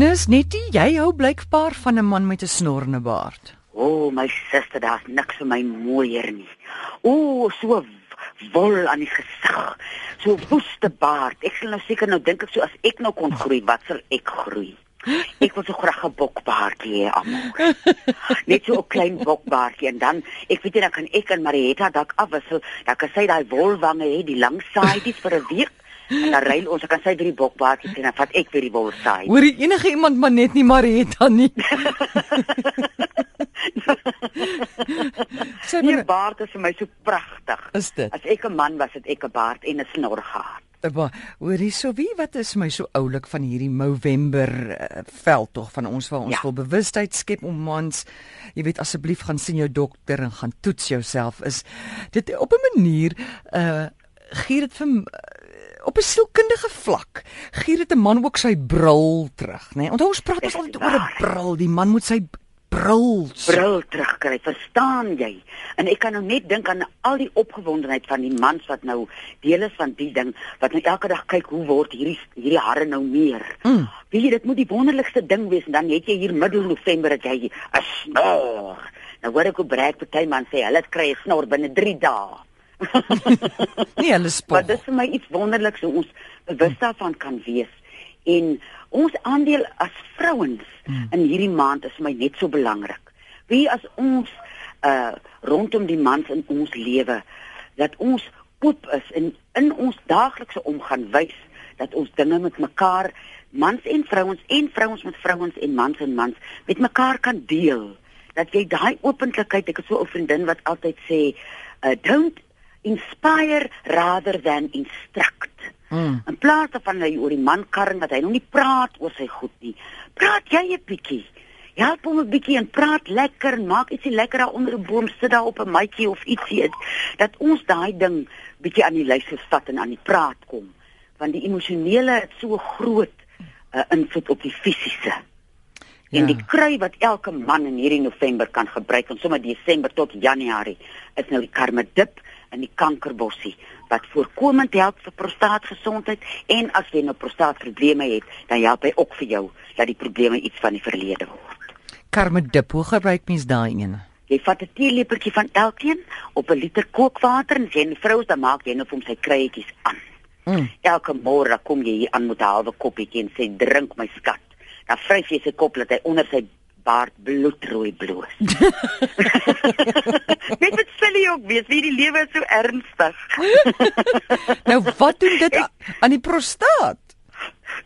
Nis Nettie, jy hou blykbaar van 'n man met 'n snorrende baard. O, oh, my suster, daar's niks vir my mooier nie. O, oh, so wol aan die gesig. So woeste baard. Ek sal nou seker nou dink ek so as ek nou kon groei, wat sal ek groei? Ek wil so graag 'n bokbaardjie hê, amor. Net so 'n klein bokbaardjie en dan ek weet jy dan kan ek en Marietta dalk afwissel. Dan kan sy daai wolwange hê, die lang saaities vir 'n week. En dan ry ons, kan sy drie bokbaardjies en dan vat ek weer die wol saai. Hoor jy enige iemand maar net nie Marietta nie. Sy nee, baard is vir my so pragtig. Is dit? As ek 'n man was, het ek 'n baard en 'n snor gehad. Maar hoor hierso wie wat is my so oulik van hierdie November uh, veld tog van ons waar ons ja. wil bewustheid skep om mans jy weet asseblief gaan sien jou dokter en gaan toets jouself is dit op 'n manier uh gee dit vir op 'n sielkundige vlak gee dit 'n man ook sy bril terug nê? Nee? onthou ons praat ons altyd oor 'n bril. Die man moet sy bril bril terugkry verstaan jy? En ek kan nou net dink aan al die opgewondenheid van die mans wat nou deel is van die ding wat nou elke dag kyk hoe word hierdie hierdie hare nou meer. Mm. weet jy dit moet die wonderlikste ding wees en dan het jy hier middel November dat jy 'n snor. Nou hoor ek hoe breek party man sê hulle kry 'n snor binne 3 dae nee hulle spog maar dis vir my iets wonderliks hoe ons bewus daarvan kan wees en ons aandeel as vrouens hmm. in hierdie maand is my net so belangrik. Wie as ons uh rondom die mans in ons lewe dat ons oop is en in ons daaglikse omgang wys dat ons dinge met mekaar mans en vrouens en vrouens met vrouens en mans en mans met mekaar kan deel. Dat jy daai openlikheid, ek het so 'n vriendin wat altyd sê, uh, don't inspire rather than instruct. Mm. In plaas daarvan dat jy oor die man karring dat hy nog nie praat oor sy goed nie. Praat jy 'n bietjie. Help hom 'n bietjie en praat lekker en maak ietsie lekker daar onder 'n boom sit daar op 'n matjie of ietsie dat ons daai ding bietjie aan die lys gevat en aan die praat kom. Want die emosionele het so groot uh, invloed op die fisiese. Ja. En die kry wat elke man in hierdie November kan gebruik en sommer Desember tot Januarie is nou die karmedip in die kankerbossie wat voorkomend help vir prostaatgesondheid en as jy nou prostaatprobleme het, dan help hy ook vir jou dat die probleme iets van die verlede word. Karmedip, hoe gebruik mens daai een? Jy vat 'n teelepeltjie van elkeen op 'n liter kookwater en jy en die vrou dan maak jy nou vir hom sy kruietjies aan. Mm. Elke môre kom jy hier aan met 'n halwe koppietjie en sê drink my skat. Dan vryf jy sy kop dat hy onder sy baard bloedrooi bloos. Net met silly ook wees, wie die lewe is so ernstig. nou wat doen dit aan die prostaat?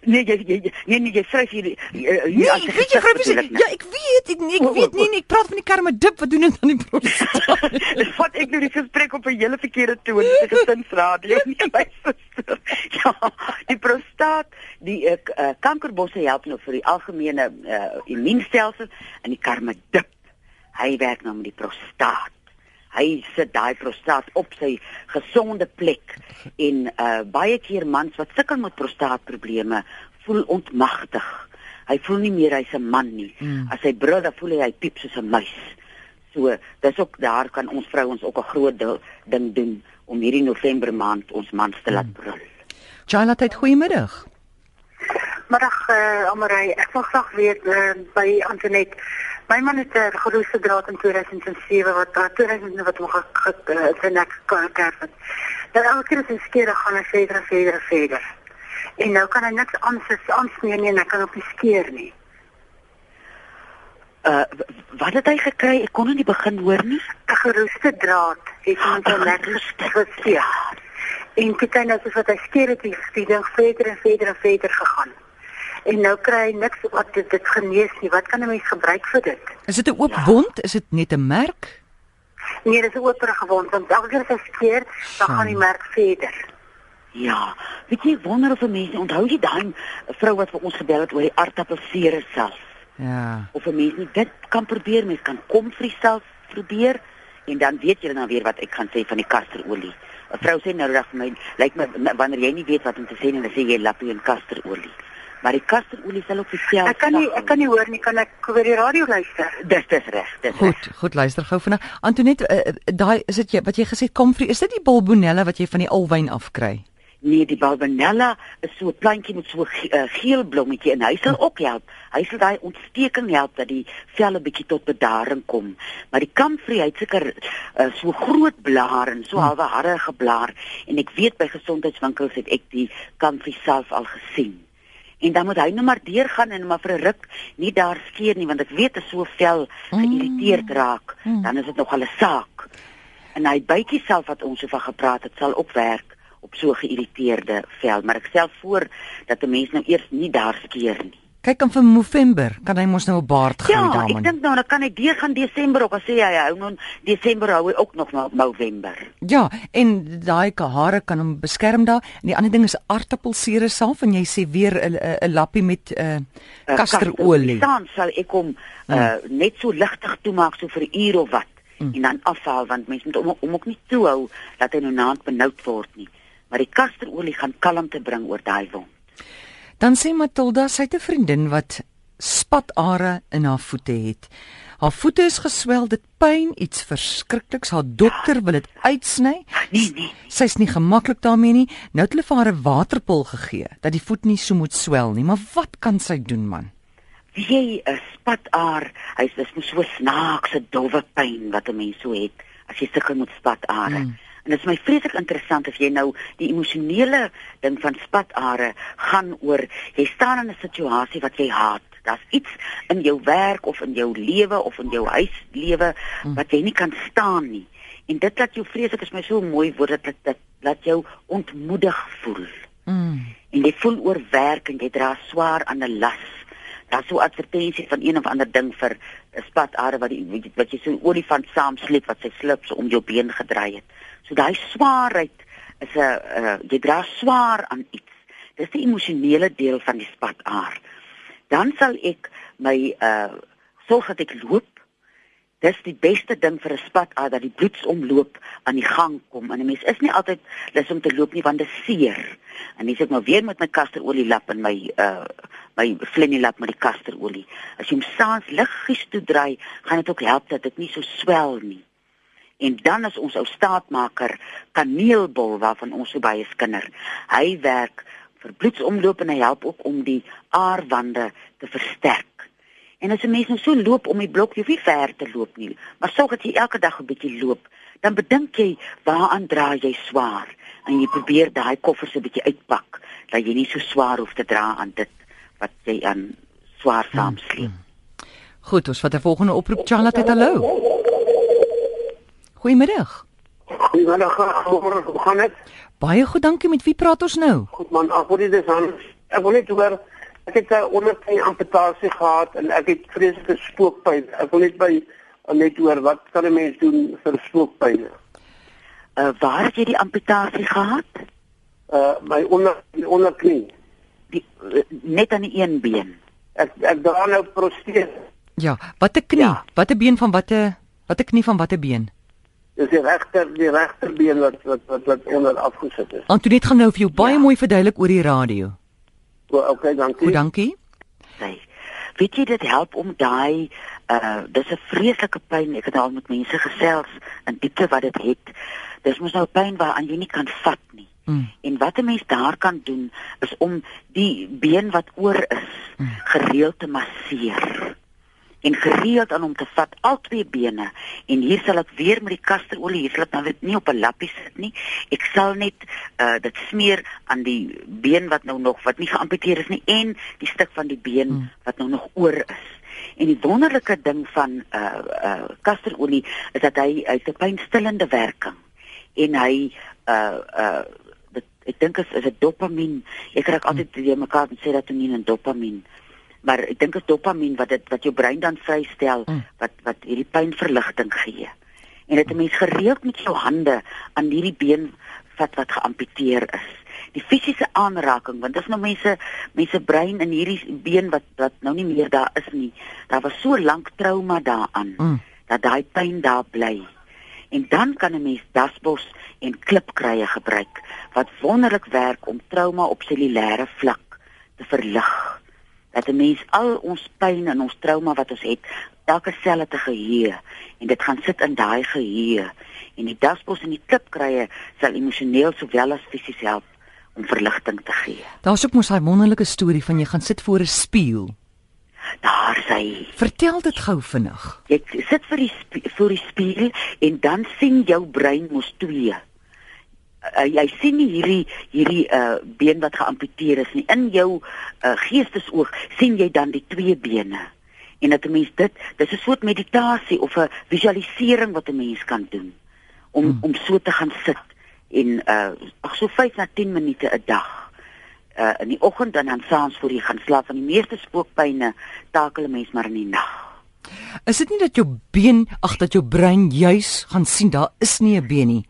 Nee, jy jy nee nee jy skryf hier hier nee, as jy skryf ja, ek weet ek ek weet nie, nie ek praat van die karma dip wat doen dit aan die prostaat. Wat ek nou die gesprek op 'n hele verkeerde toon, dis 'n gesinsradio nie my suster. Ja, die prostaat, die uh, kankerbosse help nou vir die algemene uh, immuunstelsel en die karma dip. Hy werk nou met die prostaat hy sit daai prostaat op sy gesonde plek en uh baie keer mans wat sukkel met prostaatprobleme voel ontmagtig. Hy voel nie meer hy's 'n man nie. Mm. As hy brul, dan voel hy hy piep soos 'n muis. So, dis ook daar kan ons vrouens ook 'n groot ding doen om hierdie November maand ons mans te laat mm. brul. Charlotte, goeiemiddag. Middag, uh, Amarai. Ek wil graag weet uh, by Antoinette My man het 'n uh, geroeste draad in 2007 wat uh, 2000 wat hom genek gekerf het. Nou elke keer as hy skeer gaan hy verder en verder en verder. En nou kan hy niks anders aansmeer nie en hy kan op die skeer nie. Uh wat het hy gekry? Ek kon nie begin hoor nie. 'n Geroeste draad het hom so lekker geskeer. En kyk nou soos wat hy skeer het, die ding verder en verder en verder gegaan en nou kry hy niks wat dit, dit genees nie. Wat kan 'n mens gebruik vir dit? Is dit 'n oop ja. wond? Is dit net 'n merk? Nee, dit is 'n oop gewond. Want elke keer as hy skeer, dan gaan die merk verder. Ja, weet jy wonder of mense onthou jy daai vrou wat vir ons gebel het oor die aardappelseer self? Ja. Of 'n mens nie dit kan probeer, mens kan komfrie self probeer en dan weet jy dan weer wat ek gaan sê van die kasterolie. 'n Vrou sê nou reg vir my, lyk my wanneer jy nie weet wat om te sê nie, dan sê jy lappie en kasterolie maar die kasterolie sal ook dieselfde. Ek kan nie ek kan nie hoor nie, kan ek oor die radio luister? Dis dis reg, dis Goed, reg. goed luister gou vanaand. Antoinette, uh, daai is dit jy wat jy gesê komfrie, is dit die bulbonella wat jy van die alwyn af kry? Nee, die Barbanella is so 'n plantjie met so 'n ge uh, geel blommetjie en hy sal ook help. Hy sal daai ontsteking help dat die vel 'n bietjie tot bedaring kom. Maar die kamfree, hy't seker uh, so groot blare en so halwe harde geblaar en ek weet by gesondheidswinkels het ek die kamfree self al gesien. En dan moet hy nou maar deurgaan en maar vir 'n ruk nie daar skeer nie want ek weet as so vel geïrriteerd mm. raak, dan is dit nog 'n saak. En hy bytjie self wat ons oor gepraat het, sal ook werk op so geïrriteerde vel, maar ek stel voor dat 'n mens nou eers nie daar skeer nie. Kyk dan vir November, kan hy mos nou 'n baard groei ja, daarin. Ja, ek dink nou dan kan hy deur gaan Desember ook, as sê hy hou nou Desember hou hy ook nog na November. Ja, en daai hare kan hom beskerm daar. En die ander ding is aartappelsuur self en jy sê weer 'n lappie met 'n uh, uh, kasterolie. Dan sal ek hom uh, hmm. net so ligtig toemaak so vir 'n uur of wat hmm. en dan afhaal want mense moet hom om ook nie toe hou dat hy nou naand benoud word nie maar die kasterolie gaan kalmte bring oor daai wond. Dan sê Matilda sy het 'n vriendin wat spatare in haar voete het. Haar voete is geswel, dit pyn iets verskrikliks. Haar dokter wil dit uitsny. Nee, nee. Sy's nie gemaklik daarmee nie. Nou het hulle vir haar 'n waterpil gegee dat die voet nie so moet swel nie. Maar wat kan sy doen, man? Wie 'n spataar, hy's dis so snaakse dowwe pyn wat 'n mens so het as jy sukkel met spatare. Hmm. En dit is my vreeslik interessant of jy nou die emosionele ding van spatare gaan oor jy staan in 'n situasie wat jy haat. Daar's iets in jou werk of in jou lewe of in jou huislewe wat jy nie kan staan nie. En dit laat jou vreeslik is my so mooi woord dat dit laat jou ontmoedig voel. Mm. En jy voel oor werk en jy dra swaar aan 'n las daar's so advertensie van een of ander ding vir 'n spatare wat die wat jy so 'n olifant saam sleep wat sy slip so om jou been gedraai het. So daai swaarheid is 'n uh, jy dra swaar aan iets. Dis die emosionele deel van die spataar. Dan sal ek my uh sorg dat ek loop dis die beste ding vir 'n spat uit dat die bloedsomloop aan die gang kom. En 'n mens is nie altyd lus om te loop nie want dit seer. En dis ek nou weer met my kasterolie lap en my uh my flennie lap met die kasterolie. As jy hom saans liggies toe draai, gaan dit ook help dat dit nie so swel nie. En dan is ons ou staatmaker kaneelbol waarvan ons so baie skinder. Hy werk vir bloedsomloop en hy help ook om die aarwande te versterk. En as 'n mens nou so loop om die blok, jy hoef nie ver te loop nie, maar sorg dat jy elke dag 'n bietjie loop, dan bedink jy waaraan dra jy swaar en jy probeer daai koffers 'n bietjie uitpak dat jy nie so swaar hoef te dra aan dit wat jy aan swaar saamsleep. Hmm. Goed, ons vat 'n volgende oproep Charlotte, hallo. Goeiemiddag. Goeiemiddag, hoe gaan dit? Baie goed, dankie. Met wie praat ons nou? Goed man, ag, wat is dit dan? Ek wil net hoor Ek het 'n onderknie amputasie gehad en ek het vreeslike spookpyn. Ek wil net by net hoor wat kan 'n mens doen vir spookpyn? Uh waar het jy die amputasie gehad? Uh my onder die onderknie. Die uh, net aan die een been. Ek ek dra nou proteese. Ja, watte knie? Ja. Watte been van watte watte knie van watte been? Dis die regter die regterbeen wat wat wat, wat onder afgesit is. Antoinette gaan nou vir jou baie ja. mooi verduidelik oor die radio. O, okay, dankie. Goed, dankie. Sy. Weet jy dit help om daai uh dis 'n vreeslike pyn. Ek het al met mense gesels in diepte wat dit het. Dis mos nou pyn waaraan jy nie kan vat nie. Mm. En wat 'n mens daar kan doen is om die been wat oor is mm. gereeld te masseer en gereeld aan hom te vat al twee bene. En hier sal ek weer met die kasterolie hier sal ek nou nie op 'n lappie sit nie. Ek sal net uh, dit smeer aan die been wat nou nog wat nie geamputeer is nie en die stuk van die been hmm. wat nou nog oor is. En die wonderlike ding van uh uh kasterolie is dat hy hy 'n pynstillende werking. En hy uh uh dit, ek dink is is dit dopamien? Ek altyd hmm. weer mekaar sê dat dit nie 'n dopamien maar ek dink dit is dopamien wat dit wat jou brein dan vrystel mm. wat wat hierdie pynverligting gee. En dit 'n mens gereeld met jou hande aan hierdie been wat wat geamputeer is. Die fisiese aanraking want dis nou mense mense brein in hierdie been wat wat nou nie meer daar is nie. Daar was so lank trauma daaraan mm. dat daai pyn daar bly. En dan kan 'n mens dasbos en klipkruie gebruik wat wonderlik werk om trauma op cellulêre vlak te verlig dat 'n mens al ons pyn en ons trauma wat ons het, elke sel het 'n geheue en dit gaan sit in daai geheue en die dasbos en die klipkrye sal emosioneel sowel as fisies help om verligting te gee. Daar's ook mos daai wonderlike storie van jy gaan sit voor 'n spieël. Daar sê Vertel dit gou vinnig. jy sit vir die voor die spieël en dan sien jou brein mos twee. Uh, jy sien nie hierdie hierdie uh been wat geamputeer is nie. In jou uh geestesoog sien jy dan die twee bene. En dat 'n mens dit, dis 'n soort meditasie of 'n visualisering wat 'n mens kan doen om hmm. om so te gaan sit en uh ag so 5 na 10 minute 'n dag. Uh in die oggend en dan saans voor jy gaan slaap. Van die meeste spookpyne takel 'n mens maar in die nag. Is dit nie dat jou been, ag dat jou brein juis gaan sien daar is nie 'n been nie.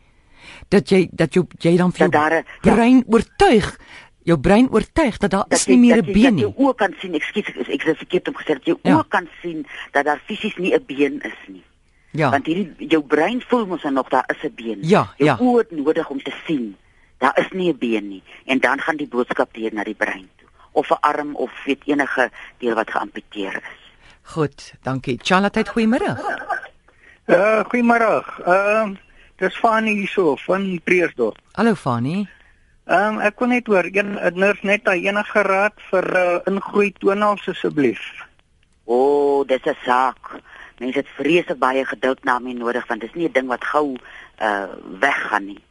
Dat jy dat jou jy dan vir Dat jou daar ja. brein oortuig, jou brein oortuig dat daar is jy- nie meer dat 'n jy- been Dat nie. jy oë kan sien, ekskuus, ek ek het verkeerd om gesê dat jy Ja. oë kan sien dat daar fisies nie 'n been is nie. Ja. Want hierdie jou brein voel mos nog daar is 'n been. Ja, jou ja. oë het nodig om te sien. Daar is nie 'n been nie en dan gaan die boodskap deur na die brein toe of 'n arm of weet enige deel wat geamputeer is. Goed, dankie. Charlotte, goeiemôre. Uh goeiemôre. Ehm uh, dis Fanny hierso van Preesdorp. Hallo Fani. Ehm um, ek kon net hoor een 'n nurse net daai enige raad vir uh, ingroei toenails asseblief. O, oh, dis 'n saak. Mense het vreeslik baie geduld na my nodig want dis nie 'n ding wat gou uh weggaan nie.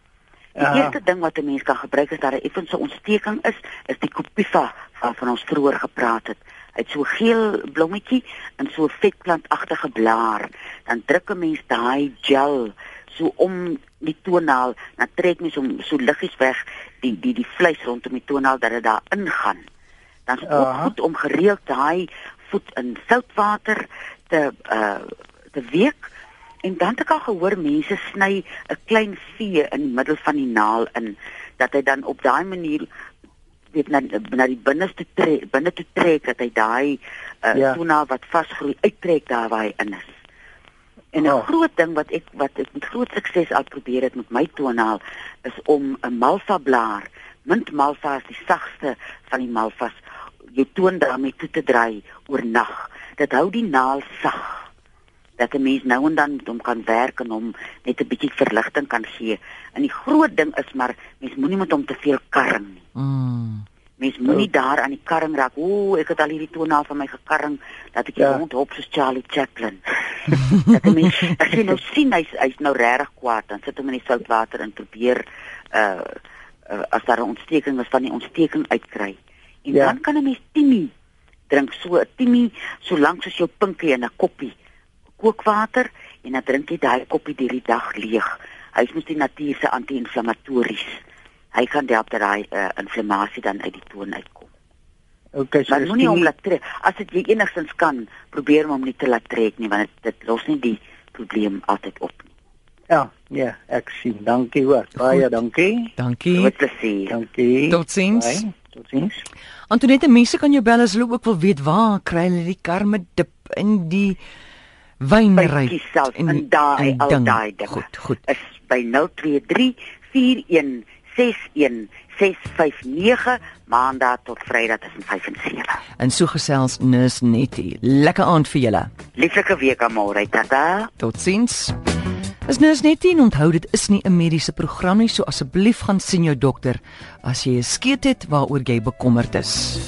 Die Ja. eerste ding wat 'n mens kan gebruik as daar 'n effense ontsteking is, is die Copifa waarvan ons vroeër gepraat het. Hy het so geel blommetjie en so 'n vetplantagtige blaar. Dan druk 'n mens daai gel so om die toenaal, dan trek mens hom so liggies weg die die die vleis rondom die toenaal dat dit daar ingaan. Dan is dit ook Aha. goed om gereeld daai voet in soutwater te uh te week en dan het ek al gehoor mense sny 'n klein vee in die middel van die naal in dat hy dan op daai manier weet na na die binneste trek binne toe trek dat hy daai uh, Ja. ja. toenaal wat vasgroei uittrek daar waar hy in is. En 'n Oh. groot ding wat ek wat ek met groot sukses al probeer het met my toenaal is om 'n malva blaar, mint malva is die sagste van die malvas, jou toon daarmee toe te draai oor nag. Dit hou die naal sag dat 'n mens nou en dan met hom kan werk en hom net 'n bietjie verligting kan gee. En die groot ding is maar mens moenie met hom te veel karring nie. Mm. Mens moenie daar aan die karring raak. Ooh, ek het al hierdie toenaal van my gekarring dat ek Ja. ja. rondhop soos Charlie Chaplin. dat 'n mens as jy nou sien hy's hy's nou regtig kwaad, dan sit hom in die soutwater en probeer uh, uh as daar 'n ontsteking is van die ontsteking uitkry. En Ja. dan kan 'n mens timie drink so 'n timie so lank soos jou pinkie in 'n koppie kookwater en dan drink jy daai koppie deur die dag leeg. Hy is mos die natuur se anti-inflammatories. Hy kan help dat daai uh, inflammasie dan uit die toon uitkom. Okay, so Maar moenie hom laat trek. As dit jy enigstens kan, probeer hom nie te laat trek nie want dit, dit los nie die probleem altyd op nie. Ja, ja, ek sien. Dankie hoor. Baie dankie. Dankie. Met plesier. Dankie. Totsiens. Bye. Totsiens. Antoinette, mense kan jou bel as hulle ook wil weet waar kry hulle die karme dip in die Bytjie self en daai al ding. daai dinge. Goed, goed. Is by 023 41 61 659 maandag tot vrydag tussen 5 en 7. En so gesels Nurse Nettie. Lekker aand vir julle. Lieflike week môre, tata. Totsiens. As Nurse Nettie en onthou dit is nie 'n mediese program nie, so asseblief gaan sien jou dokter as jy 'n skeet het waaroor jy bekommerd is.